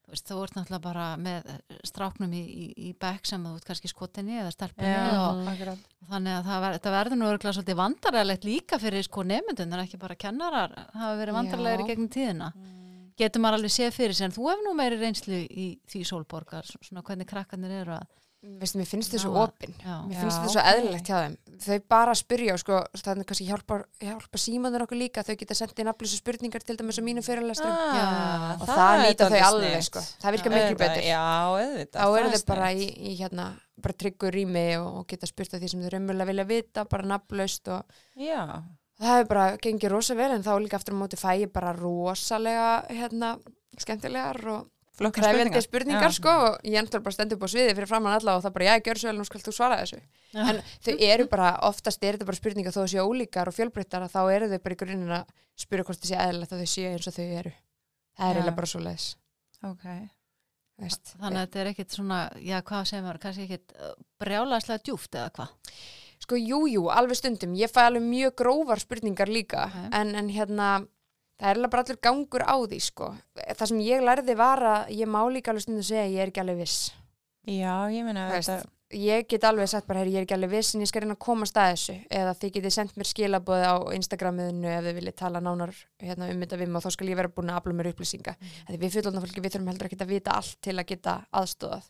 Þú veist, þú ert náttúrulega bara með stráknum í, í, í bekk sem þú ert kannski skotinni eða stelpunni já, og akkurat þannig að það ver, þetta verður nú örgulega svolítið vandrarlegt líka fyrir sko nefndun en ekki bara kennarar hafa verið í gegnum tíðina. Getur maður alveg séð fyrir sig en þú hefur nú meiri reynslu í því sólborgar, svona hvernig krakkarnir eru að Veistu, mér finnst þið svo opinn. Mér finnst þetta svo eðlilegt hjá þeim. Þau bara spyrja og sko, þannig kannski hjálpa, hjálpa símanur okkur líka. Þau geta sendið nafnlösu spurningar til dæmis á mínum fyrirlestrum. ah, og það, er nýta þau alveg sko. Það virkar miklu betur. já, auðvitað þá það eru er þau bara í, í hérna, bara tryggur rými og, og geta spurt að því sem þau raunverulega vilja vita, bara nafnlaust og já, það hefur bara gengið rosa vel en þá líka aftur á móti fæ ég bara rosalega hérna, skemmtilegar og krefjandi spurningar sko og ég endur bara stendur upp á sviði fyrir framann alla og það bara, já, gjör svo vel, nú skal þú svara þessu Já. en þau eru bara, oftast er þetta bara spurningar þó að séu ólíkar og fjölbreyttar þá eru þau bara í grunninn að spyrja hvort það sé eðlilegt að þau séu eins og þau eru það er eiginlega bara svo leiðis ok, veist. Þannig að þetta er ekkit svona, já hvað segir maður, kannski ekkit brjálæslega djúft eða hvað? Sko, jú, jú, alveg stundum. Ég fæ alveg mjög grófar spurningar líka, Ok. en, en hérna, það er alveg bara allur gangur á því, sko. Það sem ég lærði var að ég má líka alveg stundum segja að ég er ekki alveg viss. Já, ég Þú veist, þetta, Ég get alveg sagt bara, herri, ég er ekki alveg viss en ég skal reyna að komast að þessu eða þið getið sendt mér skilabóði á Instagramiðinu ef þið viljið tala nánar hérna, um þetta við mig og þá skal ég vera búin að afla mér upplýsinga. Mm. Við fullorðna fólki, við þurfum heldur ekki að vita allt til að geta aðstóðað.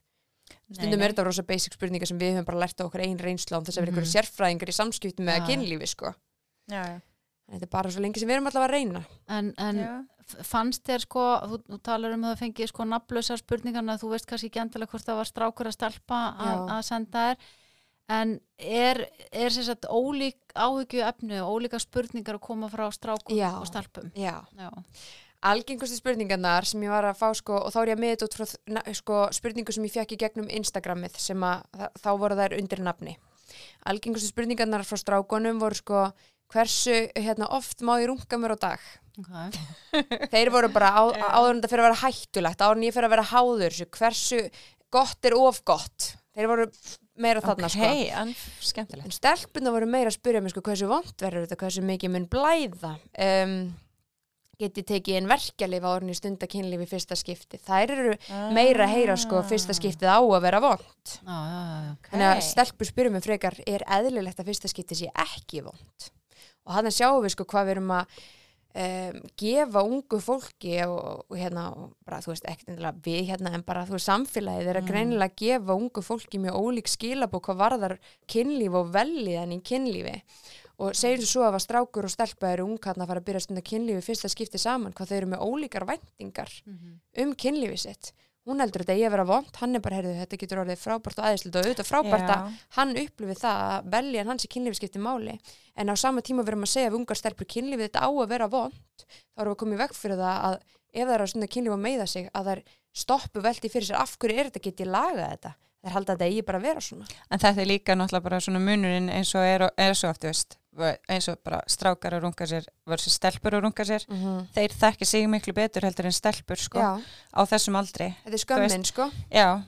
Stundum er þetta rosa basic spurningar sem við höfum bara lært á okkur einn reynslu án þess að vera Mhm. ykkur sérfræðingar í samskiptum með Já. kynlífi, sko. Já, já. Þetta er bara svo lengi sem við erum allavega að reyna. En, en fannst þér sko, þú, þú talar um að það fengi sko nafnlausar spurningarna, þú veist kannski ekki endilega hvort það var strákur að stelpa að, að senda þér, en er, er sér satt ólík áhyggju efnu og ólíka spurningar að koma frá strákum Já. og stelpum? Já. Já. algengustu spurningarnar sem ég var að fá sko, og þá er ég með þetta út frá sko, spurningu sem ég fekk í gegnum Instagramið sem að þá voru þær undir nafni algengustu spurningarnar frá strákonum voru sko hversu hérna, oft má ég runga mér á dag Okay. þeir voru bara á, áður en þetta fyrir að vera hættulegt áður en ég fyrir að vera háður hversu gott er of gott þeir voru meira þarna Ok, sko en skemmtilegt. En stelpuna voru meira að spyrja mig sko hversu vond verður þetta, hversu mikið mun blæða. Um, geti tekið einn verkjalif á orðin í stundakynlífi fyrsta skipti. Þær eru meira að heyra sko fyrsta skiptið á að vera vond. Já, já. Þannig að stelpur spyrja mig frekar, er eðlilegt að fyrsta skiptið sé ekki vond? Og hann sjáum við sko hvað við erum að um, gefa ungu fólki og, og hérna, og bara þú veist, ekkert endilega við hérna, en bara þú veist, samfélagið er að Mm. greinilega gefa ungu fólki mjög ólík skilabó hvað varðar kynlíf og velliðan í kynlífi og segjum svo að að strákur og stelpa eru ungkarna að fara að byrja að stunda kynlífi fyrsta skipti saman, hvað þau eru með ólíkar væntingar Mhm. um kynlífi sitt hún heldur þetta ég að vera vond, hann er bara heyrðu, þetta getur orðið frábært og aðeinslut og auðvitað frábært að hann upplifið það að velja hans í kynlífi skipti máli. En á sama tíma verum að segja að ungar stelpur kynlífið þetta á að vera vond þá erum við í veg fyrir það að ef það er að stunda kynlífi að meiða sig að þær stoppu velti fyrir sér. Af hverju er þetta getið lagað þetta? Þær halda að þetta eigi bara að vera svona. En þetta er líka náttúrulega bara svona munurinn eins og er, er svo oft, veist, eins og bara strákar að runga sér versus stelpur að runga sér. mm -hmm. Þeir þekki sig miklu betur heldur en stelpur, sko, á þessum aldri. þetta er skömmin sko Já,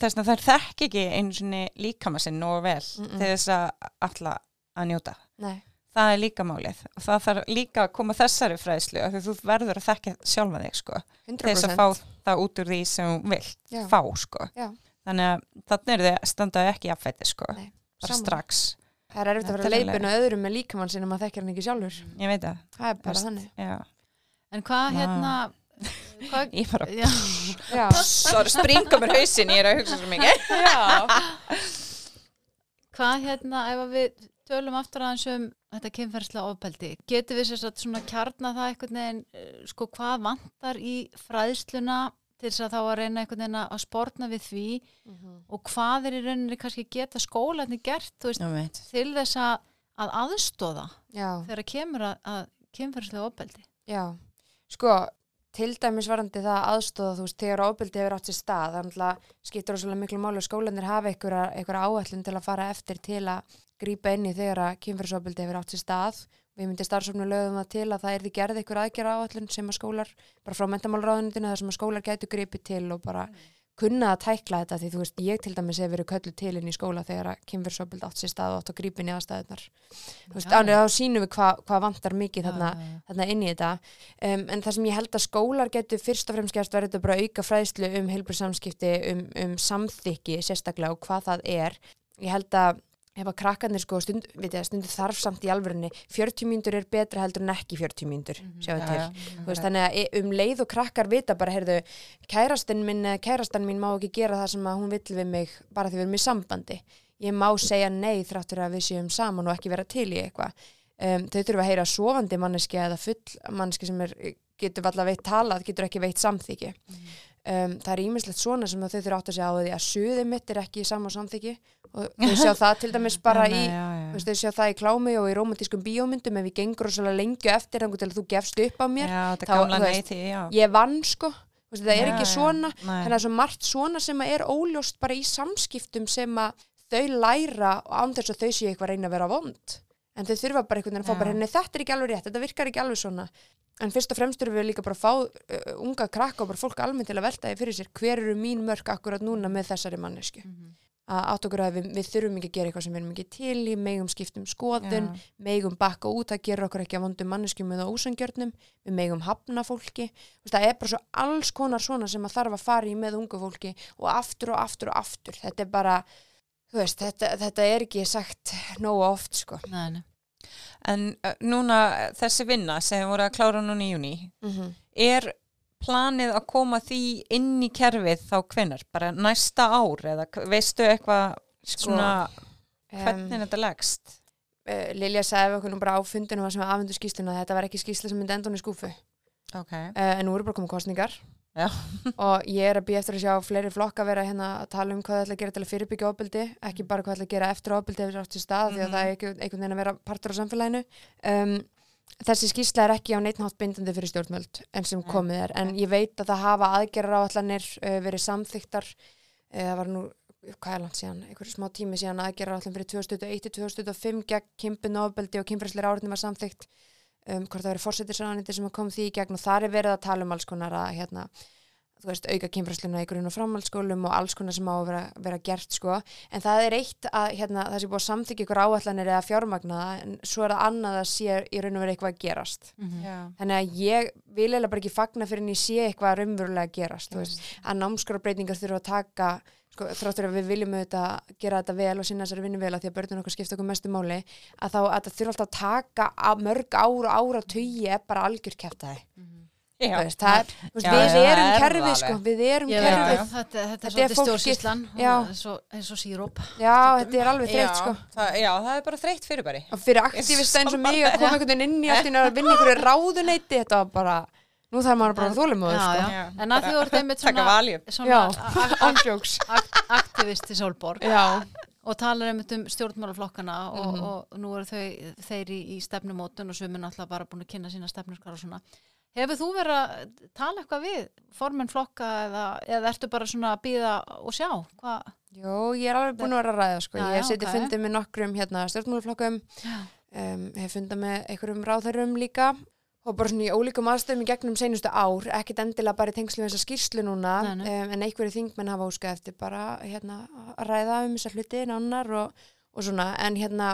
þess að þær þekki ekki einu svona líkama sinn nógu vel Mm-mm. til þess að alla að njóta. Nei. Það er líka málið og það þarf líka að koma þessari fræðslu af því þú verður að þekka sjálfa þig, sko, til þess 100% að fá það út úr því sem þú vilt Já. fá, sko. Já. Þannig að þannig eru þið standaði ekki í affætti, sko, Nei, bara sammála. strax. Það er erfitt að vera er leipuna öðrum með líkamann sinni maður þekkir hann ekki sjálfur Ég veit það, Það er bara Veist. þannig já. En hvað Vá. hérna, hvað, Ég bara, sorry, springa mér hausin, ég er að hugsa svo mikið. já. hvað hérna, ef við tölum aftur aðeins um þetta kynferðslega ofbeldi, getur við sér satt svona kjarna það einhvern veginn, eh, sko hvað vantar í fræðsluna til þess að þá að reyna einhvern veginn að sportna við því og hvað er í rauninni kannski geta skólanir gert, veist, veit. til þess að, að aðstóða Já, þegar kemur að, að kynferðslega ofbeldi. já Sko, til dæmis varandi það aðstóða þú veist, þegar ofbeldi hefur átt sér stað þannig að skiptur ósvöldlega miklu máli að skólanir hafa einhverja, áætlun til að fara eftir til að grípa inn í þegar að kynferðsofbeldi hefur átt sér stað við myndum starfsofnu lögum það til að það er því gerð einhver aðgerra áætlun sem að skólar bara frá mentamálráðunitinu þar sem að skólar gætu gripið til og bara kunna að tækla þetta því þú veist, ég til dæmis hef verið köllu til inn í skóla þegar að kynferðsofbeldi átt sér stað og átt að grípa inn í aðstæðunar þú veist, ánir þá sínum við hvað hva vantar mikið þarna Já, já, já. þarna inn í þetta. Um, en það sem ég held að skólar getur fyrst og fremst gerst verður þetta bara að auka fræðslu um heilbrið samskipti, um, um samþykki sérstaklega og hvað það er. Ég held að ef að krakkarnir sko stund, stundu þarf samt í alvörunni 40 mínútur er betra heldur en ekki 40 mínútur Já, til já. Þú veist, þannig að e- um leið og krakkar vita bara, heyrðu, kærastinn minn eða kærastan mín má ekki gera það sem að hún vill við mig bara því við erum í sambandi. Ég má segja nei þráttur að við séum saman og ekki vera til í eitthvað. Um, þau þurfa að heyra sofandi manneski eða full manneski sem er, getur alltaf veitt talað, getur ekki veitt samþyggi. Um, það er ímislegt svona sem þau þurfa átt að segja á því að suði mitt er ekki í samþyggi og þau sjá það til dæmis bara Já, í, já, já. þau sjá það í klámi og í romantískum bíómyndum ef við gengur svolítið lengi eftir þannig til að þú gefst upp á mér Já, þá, veist, ég vann sko. Veist, það er ekki svona. Nei. þannig að svo margt svona sem er óljóst bara í samskiptum sem að þau læra og án þess að þau séu eitthvað að reyna að vera vond. En þau þurfa bara einhvern veginn að fá bara henni þetta er ekki alveg rétt, þetta virkar ekki alveg svona. En fyrst og fremst þurfum við líka bara að fá uh, unga krakka og bara fólk almennt til að velta því fyrir sér hver eru mín mörk akkurat núna með þessari mannesku Mhm. Að átt okkur að við, við þurfum ekki að gera eitthvað sem við erum ekki til í, megum skiptum skoðun, megum bakka út að gera okkur ekki að vondum manneskjum eða ósangjörnum, við megum hafna fólki, það er bara svo alls konar svona sem að þarf að fara í með ungu fólki og aftur og aftur og aftur, þetta er bara, þú veist, þetta, þetta er ekki sagt nógu oft, sko. Nei, nei. En uh, núna þessi vinna sem voru að klára núna í júni, Mm er planið að koma því inn í kerfið þá hvenar? Bara næsta ár eða veistu eitthvað Sko, svona Um, hvernig þetta leggst? uh, Lilja sagði við okkur nú bara á fundinu sem við afhendu skýsluna að þetta var ekki skýsla sem myndi enda hún í skúfu. Ok. Uh, en nú eru bara komið kostningar og ég er að býja eftir að sjá fleiri flokka vera hérna að tala um hvað það ætla að gera til að fyrirbyggja ofbeldi, ekki bara hvað það ætla að gera eftir að ofbeldi hefur átt í stað því að Mhm. það er einhvern veginn að vera partur á samfélaginu um, þessi skýrsla er ekki á neitnátt bindandi fyrir stjórnmöld en sem komið er, en ég veit að það hafa aðgerra áallanir uh, verið samþyktar uh, það var nú hvað er langt síðan, einhverju smá tími síðan aðgerra allan fyrir 2001-2005 gegn kimpin ofbeldi og kynfræsleir áriðni var samþykt um, hvort það verið fórsetisræðanindi sem kom því í gegn og þar er verið að tala um alls konar að hérna, þú veist, auka kynfræsluna í grunn og framhaldsskólum og alls konar sem á að vera, vera gert sko, en það er eitt að hérna, það sé búið að samþykja ykkur áallanir eða fjármagna það, en svo er það annað að sé í raun og verið eitthvað að gerast. Mhm. Já. þannig að ég vil eða bara ekki fagna fyrir en ég sé eitthvað raunverulega að gerast þú veist, að námskorabreitingar þurfa að taka sko, þráttur að við viljum auðvitað gera þetta vel og sinna þessari vinnu vel að því að börnun okkur skipta okkur mestu máli að þá að Já. Veist, það þú veist, Já, við það erum er kerfið það sko, við erum Já, veit kerfið að þetta, þetta er svolítið Já. eins og, eins og síróp já, þetta er alveg þreytt sko það, já, það er bara þreytt fyrirbæri. og fyrir aktivista eins og mig að koma einhvern veginn inn í allt í einu að vinna einhverju ráðuneyti þetta var bara, nú þarf maður bara að Já, sko. já. En að því ert einmitt Taka svona, svona Já. a- Andjóks a- akt- aktivist í Sólborg já, og talar um stjórnmálaflokkana og, Mhm. og nú eru þau, þeir í, í stefnumótun og sömur náttúrulega bara búin að kynna sína stefnurskar og svona. Hefur þú verið að tala eitthvað við formenn flokka eða, eða ertu bara svona að býða og sjá? Hva? Jú, ég er alveg búin að vera að ræða sko. Já, ég hef já, setið ok. fundið með nokkrum hérna, stjórnmálaflokkum um, hef fundið með einhverjum ráðherrum líka og bara svona í ólíkum aðstöðum í gegnum seinustu ár, ekkit endilega bara í tengslu við þessa skýrslu núna, Nei, nei. Um, en einhverju þingmenn hafa óskað eftir bara hérna, að ræða um þessa hluti annar og, og svona, en hérna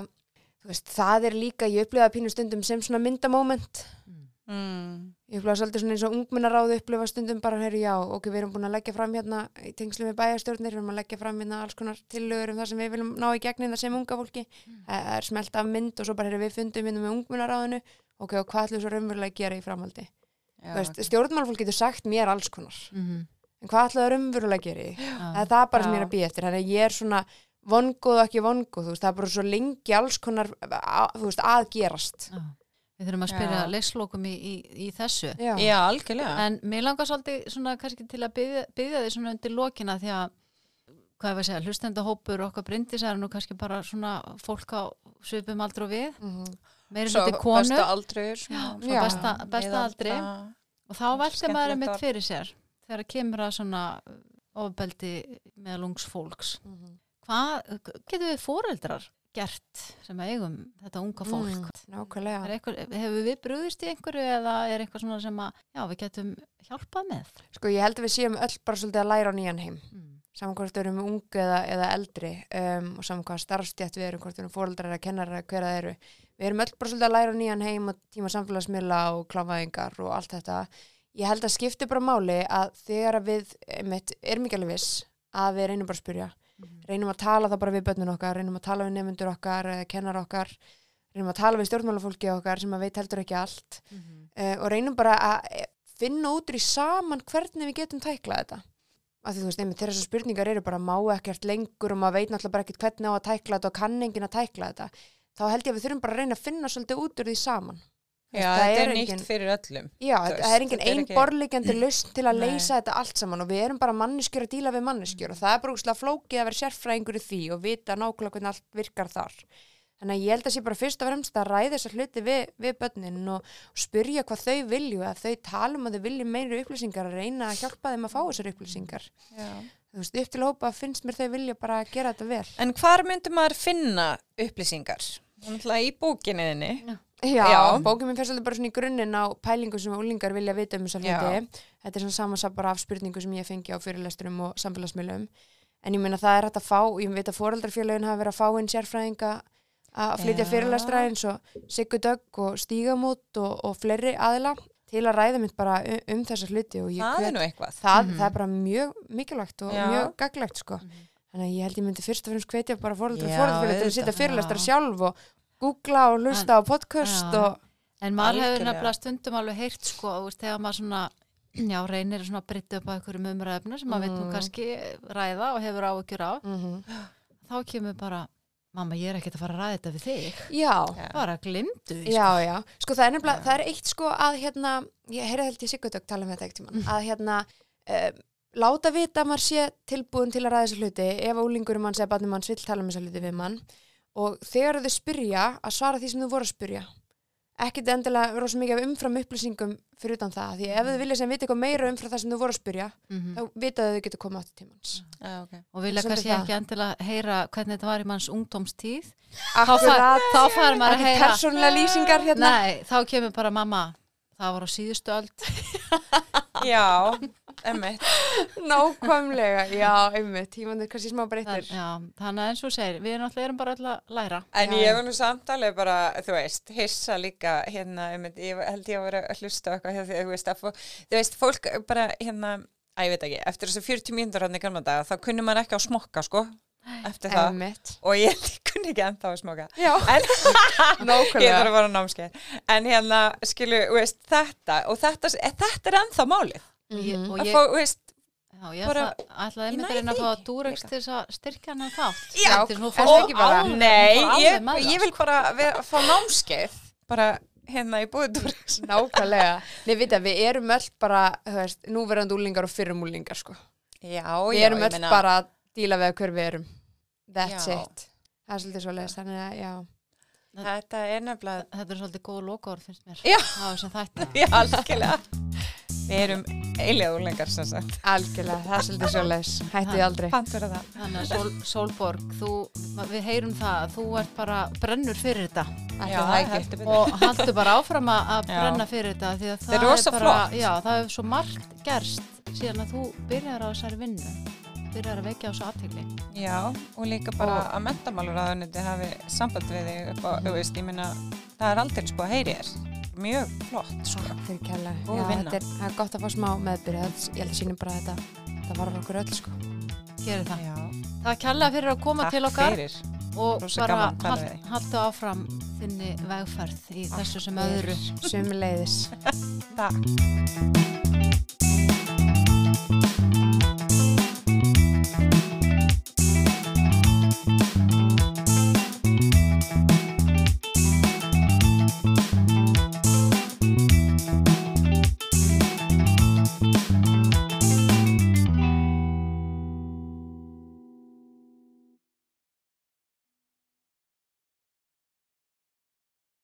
þú veist, það er líka, ég upplifa pínu stundum sem svona myndamóment Mm. Ég upplifa svolítið svona eins og ungmennaráðu upplifa stundum bara, herru, já, ok, við erum búin að leggja fram hérna í tengslu við bæjarstjórnir, við erum að leggja fram hérna alls konar tillögur um það sem við viljum ná í gegnin það sem unga fólki, það er smelt af mynd og svo bara, herru, við fundum hérna með ungmennaráðinu. Ok, og hvað ætlum við svo raunverulega að gera í framhaldi? Já, veist, stjórnmálfólk getur sagt mér alls konar. Mm en hvað ætlum við raunverulega að gera í það er það bara sem ég er Já. að býja eftir þannig ég er svona vongóð og ekki vongóð, þú veist, það er bara svo lengi alls konar, að, þú veist, að gerast. Já. Við þurfum að spyrja Já. leikslokum í, í, í þessu. já, Já, algjörlega. En mér langar svolítið svona kannski til að byggja, byggja því svona undir lokina því að hvað er að segja, hlustendahópur okkar brindis er nú kannski bara svona fólk á svipum aldrei og við, Mhm. meiri Svo hluti konu besta aldrur. Já, svona svo Já. besta, besta aldri og þá velta maður einmitt fyrir sér þegar kemur að svona ofbeldi meðal ungs fólks Mhm. hvað getur við foreldrar gert sem eigum þetta unga fólk. Mm, nákvæmlega. Er einhver, hefur við brúðist í einhverju eða er eitthvað svona sem að já, við getum hjálpað með? Sko ég held að við séum öll bara svolítið að læra á nýjan heim. Mm. saman hvort við erum ungu eða, eða eldri um, og saman hvað starfstjætt við erum hvort við erum fóreldrar eða kennarar eða hver það eru. Við erum öll bara svolítið að læra á nýjan heim og tíma samfélagsmiðla og klámaðingar og allt þetta. Ég held að skipti bara máli að þegar að við einmitt, erum ekki alveg viss að við reynum bara að spyrja reynum að tala það bara við börnun okkar reynum að tala við nefnundur okkar eða kennar okkar reynum að tala við stjórnmálafólki okkar sem að veit heldur ekki allt. Uh, og reynum bara að eh, finna út úr í saman hvernig við getum tæklað þetta. Af því þú veist, einmitt þessar spurningar eru bara má ekkert lengur og maður veit náttúrulega bara ekkert hvernig á að tækla þetta og kann enginn að tækla þetta. Þá held ég að við þurfum bara að reyna að finna svolítið út úr því saman Já, það þetta er er nýtt engin- fyrir öllum. Já, Þú það er engin þetta er ein ekki- borlíkjandi lausn til að Nei. leysa þetta allt saman og við erum bara manneskjur að díla við manneskjur og það er bara úrslega flókið að vera sérfræðingur í því og vita nákvæmlega hvernig allt virkar þar. Þannig að ég held að sé bara fyrst og fremst að ræða þessar hluti við, við börnin og, og spyrja hvað þau vilju, að þau talum að þau vilju meiri upplýsingar að reyna að hjálpa þeim að fá þessar upplýsingar. Já. Þú veist, upp til að hópa finnst mér þau vilja bara gera þetta vel. En hvar myndi maður finna upplýsingar? Náttúrulega í bókinniðinni. Já, Já. bókum minn fer svolítið bara svona í grunninn á pælingum sem úlingar vilja vita um þessar Já. hluti. Þetta er svona samansap bara af spurningum sem ég fengi á fyrirlesturum og samfélagsmiðlum. en ég meina það er hægt að fá, ég veit að foreldrafélagin hafa verið að fá inn sérfræðinga að flytja fyrirlestra eins og Siggu Dögg og Stígamót og, og fleiri aðila til að ræða mitt bara um, um þessa hluti og það er nú eitthvað það, Mhm. það er bara mjög mikilvægt og Já. mjög gaglegt sko. Mhm. þannig að ég held ég myndi fyrst og fremst hvetja bara fóreldra Já, fóreldra til að sitja fyrirlestra Já. sjálf og googla og hlusta á podcast Já. og En maður hefur nefnilega stundum alveg heyrt sko, veist, þegar maður svona, já, reynir að brytta upp á einhverjum umræfnu sem maður veit nú Mhm. kannski ræða og hefur áhyggjur af, mm þá kemur bara, mamma, ég er ekkert að fara að ræða þetta við þig. já. Bara glimtu því, já, já sko það er nefnilega, það er eitt sko að hérna, ég heyrði held ég Siggu Dögg tala um þetta eitt tímann, að hérna um, láta vita að maður sé tilbúin til að ræða þessu hluti ef úlingurum manns eða barnum manns vill tala um þessu hluti við mann og þegar þau spyrja að svara því sem þau voru að spyrja ekkit endilega rosa mikið af umfram upplýsingum fyrir utan það, því ef þau vilja sem vita eitthvað meira umfram það sem þau voru að spyrja Mhm. þá vita þau þau getur komið áttu tímans Já, ok. Og vilja kannski ekki endilega heyra hvernig þetta var í manns ungdómstíð. Akkurat, Þá fær maður að heyra. persónulega lýsingar hérna Nei, þá kemur bara mamma, það var á síðustu öld. Já, emmitt. nákvæmlega, já, einmitt tímanir kannski smá Það, breytir já, þannig að eins og segir, við erum bara öll að læra. En Já, ég var nú samtalið bara, þú veist, hissa líka hérna, einmitt, ég held ég að vera að hlusta hjá því, þú veist, að þú veist, fólk bara hérna, að ég veit ekki, eftir þessu 40 mínútur hann í gamla daga, þá kunni maður ekki á smokka, sko, eftir það. einmitt Og ég kunni ekki ennþá að smokka. já, En ég nákvæmlega þarf að vara námskeið. En hérna, skilu, þú veist, þetta, og þetta, þetta er ennþá málið. Ég, Mhm. og Að ég, fá, þú veist, já, ég ætlaði ég einmitt að reyna að fá líka. til þess að styrkja hann þátt. Já, Þetta er það bara- alveg- nei, ég, alveg það, ég vil bara vera, fá námskeið, bara hérna í búið Durex. nákvæmlega Nei, vita, við erum öll bara, þú veist, núverandi úlingar og fyrrum úlingar, sko Já, Við já, erum ég öll meina- bara að díla við hver við erum That's Já. it Það er svolítið svo þannig að, já Þetta er nefnilega, Þetta er svolítið góð lokaður finnst mér. Já. Á þessum þætti. já, algjörlega. Við erum eilega úrlengar, sem sagt. Algjörlega, það er svolítið svo Hættið aldrei Pant fyrir það. Þannig að Sól, Sólborg, þú, við heyrum það að þú ert bara brennur fyrir þetta Ætli það ekki heldur betur. og haldur bara áfram að að Já. brenna fyrir þetta því að Þetta það er rosa bara, flott. Já, það hefur svo margt gerst síðan að þú byrjar á þessari vinnu, byrjar að vekja á þessu aðtegli. Já, og líka bara Og- að mentamálur aðuniti hafi samband við þig upp á, veist, ég meina, það er aldrei sko að heyri þér. Mjög flott, sko. Fyrir kærlega Góð Já, vinna. þetta er, það er gott að fá smá meðbyrja Ég held að sýnum bara að þetta Það var okkur öll, sko Gerir það. Já, Það kærlega fyrir að koma takk til okkar fyrir. og Rosa bara hald, haldu áfram þinni vegferð í þessu sem öðru. Sumleiðis Takk.